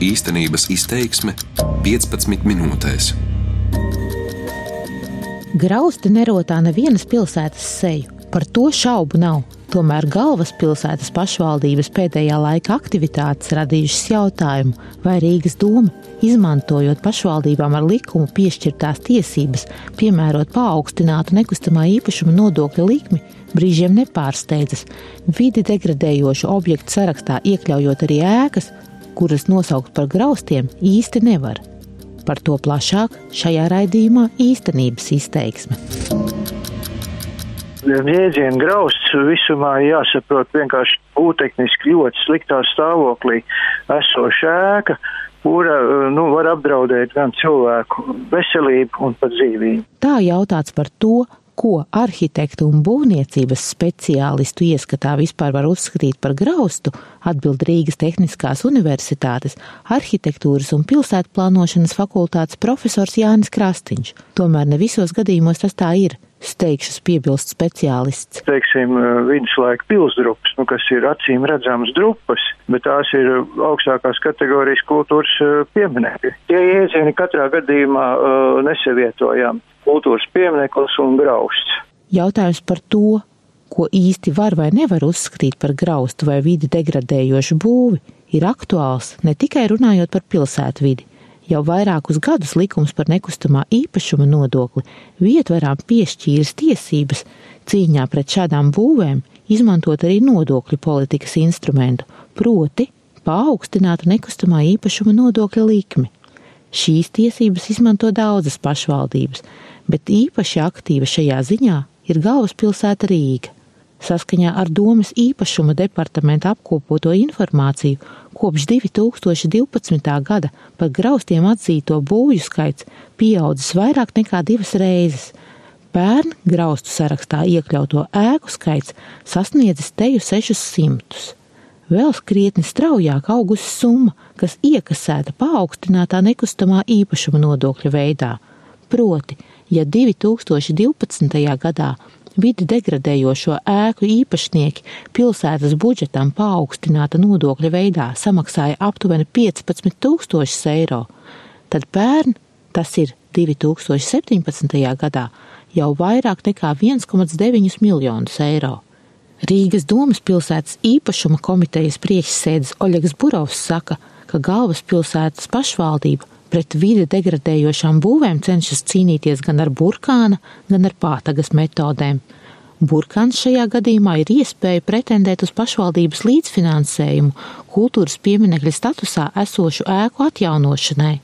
Īstenības izteiksme 15 minūtēs. Grausti nerotā nevienas pilsētas seju, par to šaubu nav. Tomēr galvaspilsētas pašvaldības pēdējā laika aktivitātes radījušas jautājumu, vai Rīgas doma, izmantojot pašvaldībām ar likumu piešķirtās tiesības, piemērot paaugstinātu nekustamā īpašuma nodokļa likmi, brīžiem nepārsteidzas, vidi degradējošu objektu sarakstā iekļaujot arī ēkas, kuras nosaukt par graustiem īsti nevar. Par to plašāk šajā raidījumā īstenības izteiksme jēdzienu grausts visumā jāsaprot vienkārši būvtehniski ļoti sliktā stāvoklī esoša ēka, kura nu, var apdraudēt gan cilvēku veselību un pat dzīvību. Tā jautāts par to, ko arhitektu un būvniecības speciālistu ieskatā vispār var uzskatīt par graustu, atbild Rīgas Tehniskās Universitātes arhitektūras un pilsētplānošanas fakultātes profesors Jānis Krastiņš. Tomēr ne visos gadījumos tas tā ir steigšas piebilst speciālists. Teiksim, viduslaika pilsdrupas, nu, kas ir acīm redzams drupas, bet tās ir augstākās kategorijas kultūras pieminekļi. Tie iedzieni katrā gadījumā uh, nesavietojam kultūras piemineklis un grausts. Jautājums par to, ko īsti var vai nevar uzskatīt par graustu vai vidi degradējošu būvi, ir aktuāls ne tikai runājot par pilsētvidi. Jau vairākus gadus likums par nekustamā īpašuma nodokli vietvarām piešķīris tiesības cīņā pret šādām būvēm izmantot arī nodokļu politikas instrumentu, proti paaugstinātu nekustamā īpašuma nodokļa likmi. Šīs tiesības izmanto daudzas pašvaldības, bet īpaši aktīva šajā ziņā ir galvaspilsēta Rīga. Saskaņā ar domas īpašuma departamenta apkopoto informāciju, kopš 2012. gada par graustiem atzīto būvju skaits pieaudzis vairāk nekā divas reizes. Pērn graustu sarakstā iekļauto ēku skaits sasniedzis teju 600. Vēl krietni straujāk augusi summa, kas iekasēta paaugstinātā nekustamā īpašuma nodokļa veidā, proti ja 2012. gadā vidi degradējošo ēku īpašnieki pilsētas budžetam paaugstināta nodokļa veidā samaksāja aptuveni 15 tūkstošus eiro, tad pērn, tas ir 2017. gadā, jau vairāk nekā 1,9 miljonus eiro. Rīgas domas pilsētas īpašuma komitejas priekšsēdis Oļegs Burovs saka, ka galvaspilsētas pašvaldība Pret vidi degradējošām būvēm cenšas cīnīties gan ar burkāna, gan ar pātagas metodēm. Burkāns šajā gadījumā ir iespēja pretendēt uz pašvaldības līdzfinansējumu kultūras pieminekļa statusā esošu ēku atjaunošanai.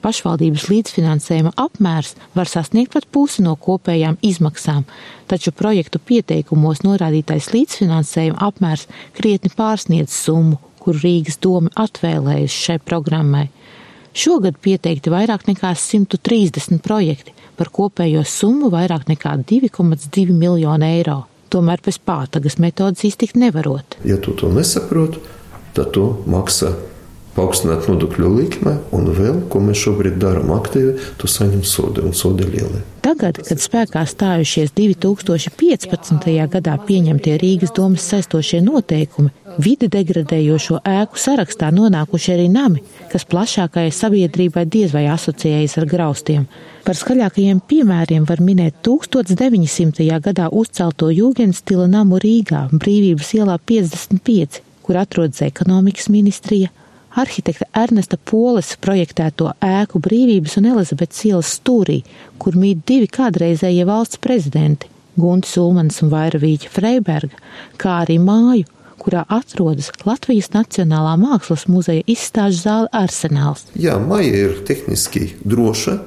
Pašvaldības līdzfinansējuma apmērs var sasniegt pat pusi no kopējām izmaksām, taču projektu pieteikumos norādītais līdzfinansējuma apmērs krietni pārsniedz summu, kuru Rīgas doma atvēlējusi šai programmai. Šogad pieteikti vairāk nekā 130 projekti par kopējo summu vairāk nekā 2,2 miljonu eiro. Tomēr bez pātagas metodas iztikt nevarot. Ja tu to nesaproti, tad tu maksā paaugstināt nodokļu likme, un vēl, ko mēs šobrīd darām aktīvi, tu saņem sodu un sodi lieli. Tagad, kad spēkā stājušies 2015. gadā pieņemtie Rīgas domas saistošie noteikumi, vidi degradējošo ēku sarakstā nonākuši arī nami, kas plašākajai sabiedrībai diez vai asociējas ar graustiem. Par skaļākajiem piemēriem var minēt 1900. gadā uzcelto jūgenstila namu Rīgā, Brīvības ielā 55, kur atrodas ekonomikas ministrija, arhitekta Ernesta Poles projektēto ēku Brīvības un Elizabetes ielas stūrī, kur mīt divi kādreizējie valsts prezidenti - Gunts Ulmans un Vairavīķa Freiberga, kā arī māju, kurā atrodas Latvijas Nacionālā Mākslas muzeja izstāžu zāle Arsenāls. Jā, maija ir tehniski droša,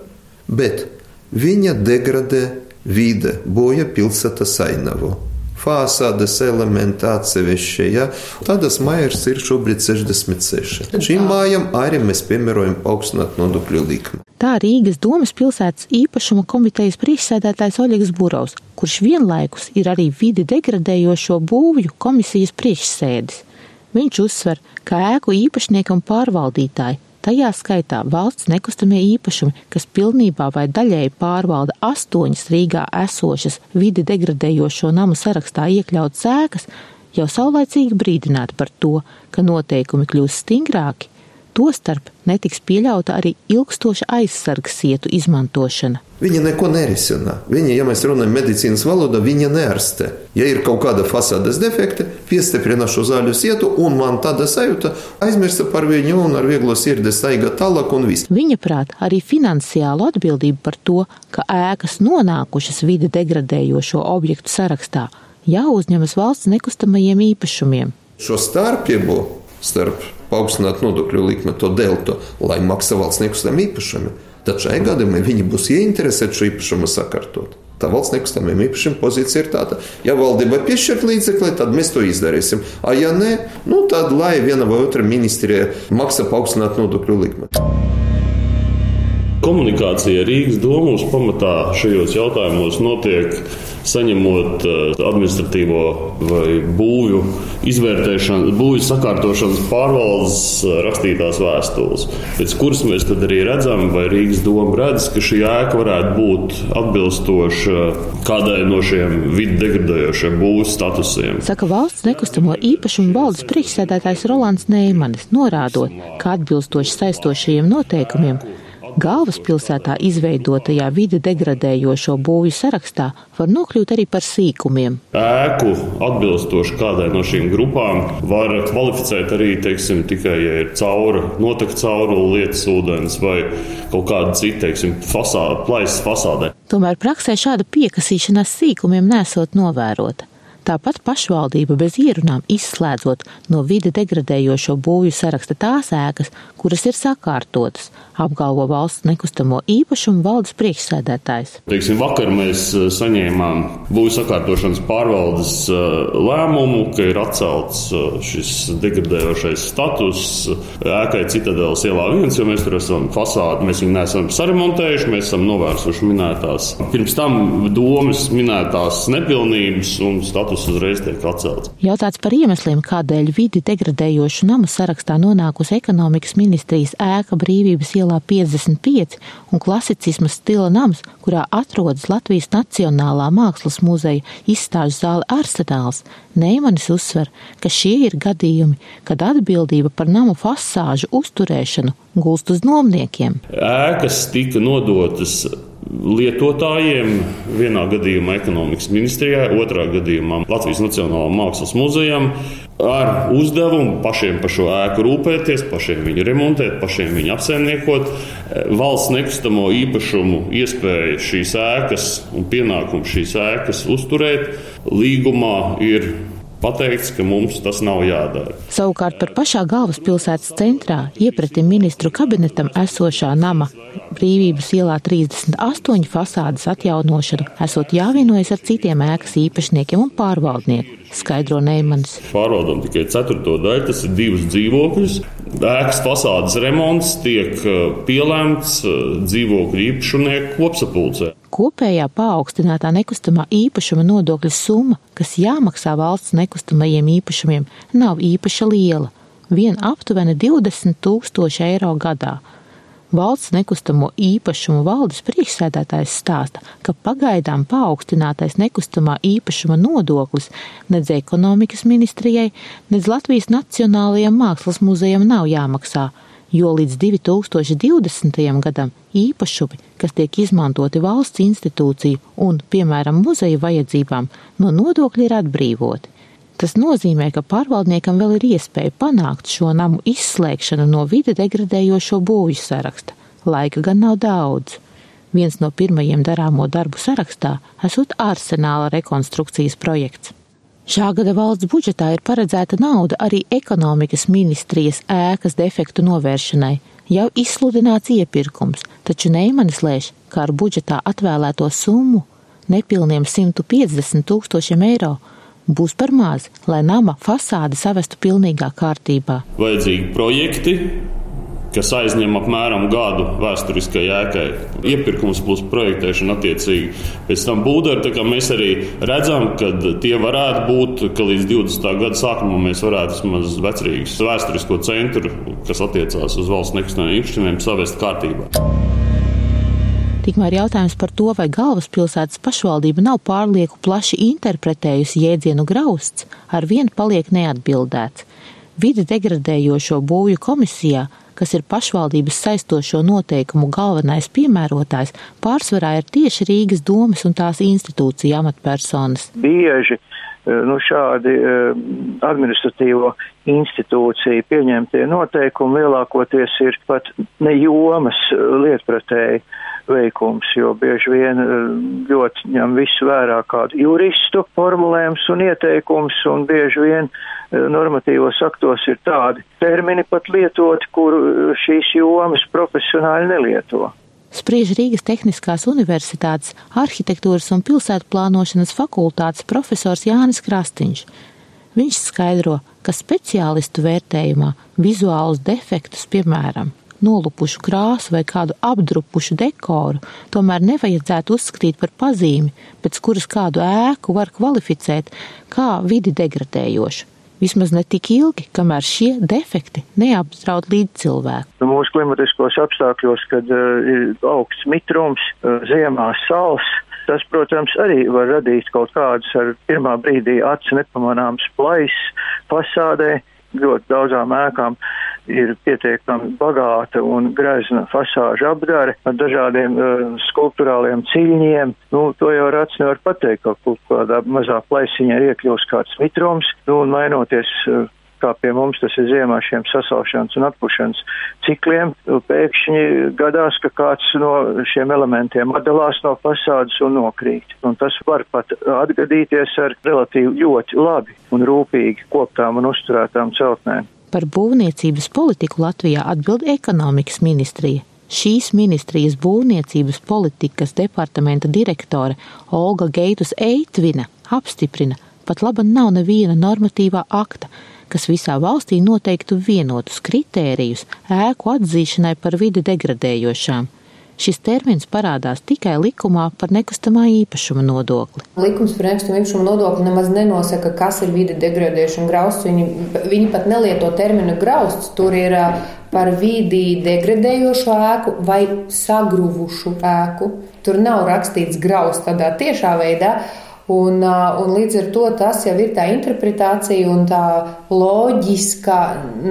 bet viņa degradē vide, boja pilsētas ainavu fāsādes elementi atsevišķi. Ja? Tādas mājas ir šobrīd 66. Šīm mājām arī mēs piemērojam paaugstināt nodokļu likmi. Tā Rīgas domas pilsētas īpašuma komitejas priekšsēdētājs Oļegs Burovs, kurš vienlaikus ir arī vidi degradējošo būvju komisijas priekšsēdis. Viņš uzsver, ka ēku īpašnieki un pārvaldītāji Tajā skaitā valsts nekustamie īpašumi, kas pilnībā vai daļēji pārvalda astoņas Rīgā esošas vidi degradējošo namu sarakstā iekļautas ēkas, jau saulaicīgi brīdināti par to, ka noteikumi kļūs stingrāki, Tostarp netiks pieļauta arī ilgstoša aizsargs sietu izmantošana. Viņa neko nerisina. Viņa, ja mēs runājam medicīnas valodā, viņa neārstē. Ja ir kaut kāda fasādes defekta, piestiprina šo zāļu sietu, un man tāda sajūta, aizmirsta par viņu un ar vieglo sirdi staiga tālāk un viss. Viņa prāt arī finansiālu atbildību par to, ka ēkas nonākušas vide degradējošo objektu sarakstā, jāuzņemas valsts nekustamajiem īpašumiem. Šo starpību starp paaugstināt nodokļu likmi, to deltu, lai maksā valsts nekustamiem īpašumiem, tad šajā gadījumā viņi būs ieinteresēti šo īpašumu sakārtot. Tā valsts nekustamiem īpašumiem pozīcija ir tāda, ja valdība piešķirt līdzekli, tad mēs to izdarīsim. A, ja nē, nu tad lai viena vai otra ministrija maksā paaugstināt nodokļu likmi. Komunikācija Rīgas domus pamatā šajos jautājumos notiek saņemot eh, administratīvo vai būvju izvērtēšanas, būvju sakārtošanas pārvaldes eh, rakstītās vēstules, pēc kuras mēs arī redzam, vai Rīgas doma redz, ka šī ēka varētu būt atbilstoša kādai no šiem vidu degradējošiem būvju statusiem. Saka valsts nekustamo īpašumu valdes priekšsēdētājs Rolands Neimanis, norādot, ka atbilstoši saistošajiem noteikumiem galvaspilsētā izveidotajā vidi degradējošo būvju sarakstā var nokļūt arī par sīkumiem. Ēku atbilstoši kādai no šīm grupām var kvalificēt arī teiksim, tikai, ja ir caura, notek caura lietas ūdens vai kaut kāda cita, teiksim, fasāde, plaisas fasādē. Tomēr praksē šāda piekasīšanās sīkumiem nesot novērota. Tāpat pašvaldība bez ierunām izslēdzot no vide degradējošo būvju saraksta tās ēkas, kuras ir sakārtotas, apgalvo valsts nekustamo īpašumu valdes priekšsēdētājs. Teiksim, vakar mēs eh, saņēmām būvju sakārtošanas pārvaldes eh, lēmumu, ka ir atcelts eh, šis degradējošais status ēkai Citadelas ielā viens, jo mēs tur esam fasādi, mēs viņu neesam saremontējuši, mēs esam novērsuši minētās pirms tam domas minētās nepilnības un status status uzreiz tiek atcelts. Jautāts par iemesliem, kādēļ vidi degradējošu namu sarakstā nonākusi ekonomikas ministrijas ēka brīvības ielā 55 un klasicisma stila nams, kurā atrodas Latvijas Nacionālā mākslas muzeja izstāžu zāle Arsenāls, Neimanis uzsver, ka šie ir gadījumi, kad atbildība par namu fasāžu uzturēšanu gulst uz nomniekiem. Ēkas tika nodotas lietotājiem, vienā gadījumā ekonomikas ministrijai, otrā gadījumā Latvijas Nacionālajam Mākslas muzejam, ar uzdevumu pašiem par šo ēku rūpēties, pašiem viņu remontēt, pašiem viņu apsaimniekot. Valsts nekustamo īpašumu iespēja šīs ēkas un pienākumu šīs ēkas uzturēt līgumā ir pateikts, ka mums tas nav jādara. Savukārt par pašā galvaspilsētas centrā iepratim ministru kabinetam esošā nama brīvības ielā 38 fasādes atjaunošanu esot jāvienojas ar citiem ēkas īpašniekiem un pārvaldniekiem skaidro Neimans. Pārvaldam tikai ceturto daļu, tas ir divus dzīvokļus. Ēkas fasādes remonts tiek uh, pielēmts uh, dzīvokļu īpašnieku kopsapulcē. Kopējā paaugstinātā nekustamā īpašuma nodokļa summa, kas jāmaksā valsts nekustamajiem īpašumiem, nav īpaši liela - vien aptuveni 20 tūkstoši eiro gadā Valsts nekustamo īpašumu valdes priekšsēdētājs stāsta, ka pagaidām paaugstinātais nekustamā īpašuma nodoklis nedz ekonomikas ministrijai, nedz Latvijas Nacionālajiem mākslas muzejam nav jāmaksā, jo līdz 2020. gadam īpašumi, kas tiek izmantoti valsts institūciju un, piemēram, muzeja vajadzībām, no nodokļa ir atbrīvoti. Tas nozīmē, ka pārvaldniekam vēl ir iespēja panākt šo namu izslēgšanu no vide degradējošo būvju saraksta. Laika gan nav daudz. Viens no pirmajiem darāmo darbu sarakstā esot arsenāla rekonstrukcijas projekts. Šā gada valsts budžetā ir paredzēta nauda arī ekonomikas ministrijas ēkas defektu novēršanai. Jau izsludināts iepirkums, taču Neimanis lēš, ka ar budžetā atvēlēto summu nepilniem 150 tūkstošiem eiro būs par maz, lai nama fasāde savestu pilnīgā kārtībā. Vajadzīgi projekti, kas aizņem apmēram gadu vēsturiskai ēkai. Iepirkums plus projektēšana attiecīgi pēc tam būdara. Mēs arī redzam, ka tie varētu būt, ka līdz 20. gada sākumam mēs varētu vismaz vecrīgas vēsturisko centru, kas attiecās uz valsts nekustamiem īpašumiem, savest kārtībā. Tikmēr jautājums par to, vai galvaspilsētas pašvaldība nav pārlieku plaši interpretējusi jēdzienu grausts, ar vienu paliek neatbildēts. Vide degradējošo būvju komisijā kas ir pašvaldības saistošo noteikumu galvenais piemērotājs, pārsvarā ir tieši Rīgas domas un tās institūcija amatpersonas. Bieži eh, nu, šādi eh, administratīvo institūciju pieņemtie noteikumi lielākoties ir pat ne jomas eh, lietpratēji veikums, jo bieži vien ļoti ņem visu vērā kādu juristu formulējums un ieteikums, un bieži vien normatīvos aktos ir tādi termini pat lietoti, kuru šīs jomas profesionāli nelieto spriež Rīgas Tehniskās Universitātes arhitektūras un pilsētu plānošanas fakultātes profesors Jānis Krastiņš. Viņš skaidro, ka speciālistu vērtējumā vizuālus defektus, piemēram, nolupušu krāsu vai kādu apdrupušu dekoru, tomēr nevajadzētu uzskatīt par pazīmi, pēc kuras kādu ēku var kvalificēt kā vidi degradējošu vismaz ne tik ilgi, kamēr šie defekti neapdraud līdz cilvēku. Nu, mūsu klimatiskos apstākļos, kad uh, ir augsts mitrums, uh, ziemā sals, tas, protams, arī var radīt kaut kādas ar pirmā brīdī acu nepamanāmas plaisas fasādē, ļoti daudzām ēkām ir pietiekami bagāta un grezna fasāža apdare ar dažādiem uh, skulptūrāliem ciļņiem. Nu, to jau rats nevar pateikt, ka kaut kādā mazā plaisiņā ir iekļūst kāds mitrums, nu, un mainoties uh, kā pie mums tas ir ziemā šiem sasaušanas un atpušanas cikliem, pēkšņi gadās, ka kāds no šiem elementiem atdalās no fasādes un nokrīt. Un tas var pat atgadīties ar relatīvi ļoti labi un rūpīgi koptām un uzturētām celtnēm. Par būvniecības politiku Latvijā atbild ekonomikas ministrija. Šīs ministrijas būvniecības politikas departamenta direktore Olga Geitus Eitvina apstiprina, pat laba nav neviena normatīvā akta, kas visā valstī noteiktu vienotus kritērijus ēku atzīšanai par vidi degradējošām. Šis termins parādās tikai likumā par nekustamā īpašuma nodokli. Likums par nekustamā īpašuma nodokli nemaz nenosaka, kas ir vide degradēšana grausts. Viņi, viņi pat nelieto terminu grausts. Tur ir par vidi degradējošu ēku vai sagruvušu ēku. Tur nav rakstīts grausts tādā tiešā veidā. Un, un līdz ar to tas jau ir tā interpretācija un tā loģiska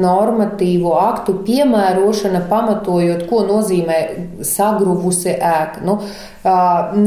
normatīvo aktu piemērošana, pamatojot, ko nozīmē sagruvusi ēka. Nu,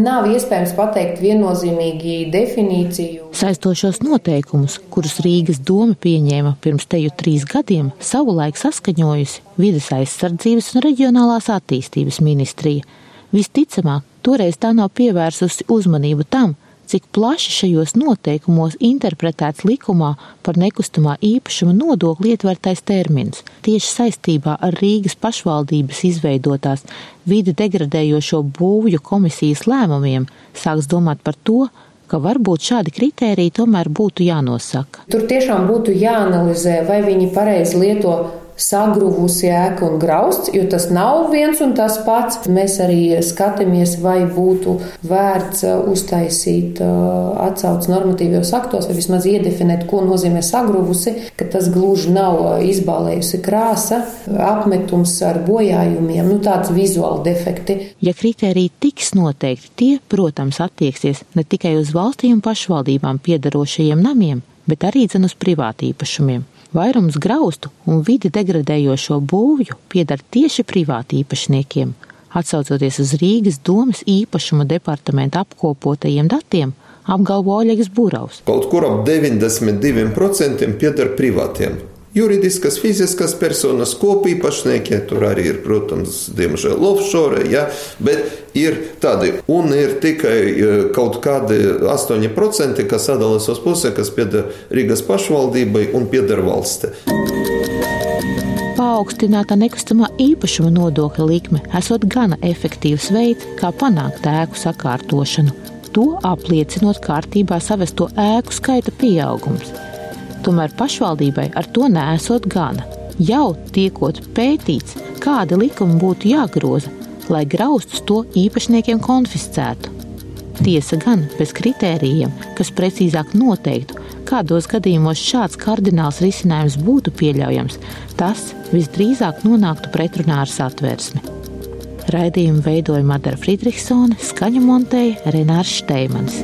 nav iespējams pateikt viennozīmīgi definīciju. Saistošos noteikumus, kurus Rīgas doma pieņēma pirms teju trīs gadiem, savulaik saskaņojusi vides aizsardzības un reģionālās attīstības ministrija. Visticamāk, toreiz tā nav pievērsusi uzmanību tam, cik plaši šajos noteikumos interpretēts likumā par nekustamā īpašuma nodokli ietvertais termins. Tieši saistībā ar Rīgas pašvaldības izveidotās vidi degradējošo būvju komisijas lēmumiem sāks domāt par to, ka varbūt šādi kritēriji tomēr būtu jānosaka. Tur tiešām būtu jāanalizē, vai viņi pareizi lieto sagruvusi ēka un grausts, jo tas nav viens un tas pats. Mēs arī skatāmies, vai būtu vērts uh, uztaisīt uh, atsaucas normatīvos aktos, vai vismaz iedefinēt, ko nozīmē sagruvusi, ka tas gluži nav uh, izbālējusi krāsa, apmetums ar bojājumiem, nu tāds vizuāli defekti. Ja kritēriji tiks noteikti, tie, protams, attieksies ne tikai uz valstīm un pašvaldībām piedarošajiem namiem, bet arī dzen uz privātīpašumiem. Vairums graustu un vidi degradējošo būvju pieder tieši privāti īpašniekiem. Atsaucoties uz Rīgas domas īpašuma departamenta apkopotajiem datiem, apgalvo Oļegs Buravs. Kaut kur ap 92% pieder privātiem juridiskas, fiziskas personas, kopīpašnieki, tur arī ir, protams, diemžēl offshore, ja, bet ir tādi, un ir tikai e, kaut kādi 8%, kas sadalās uz pusē, kas pieder Rīgas pašvaldībai un pieder valsti. Paaugstināta nekustamā īpašuma nodokļa likme esot gana efektīvs veids, kā panākt ēku sakārtošanu. To apliecinot kārtībā savesto ēku skaita pieaugums. Tomēr pašvaldībai ar to nesot gana. Jau tiekot pētīts, kādi likumi būtu jāgroza, lai graustus to īpašniekiem konfiscētu. Tiesa gan bez kritērijiem, kas precīzāk noteiktu, kādos gadījumos šāds kardināls risinājums būtu pieļaujams, tas visdrīzāk nonāktu pretrunā ar satversmi. Raidījumu veidoja Madara Friedrichsone, skaņu montēja Renārs Šteimans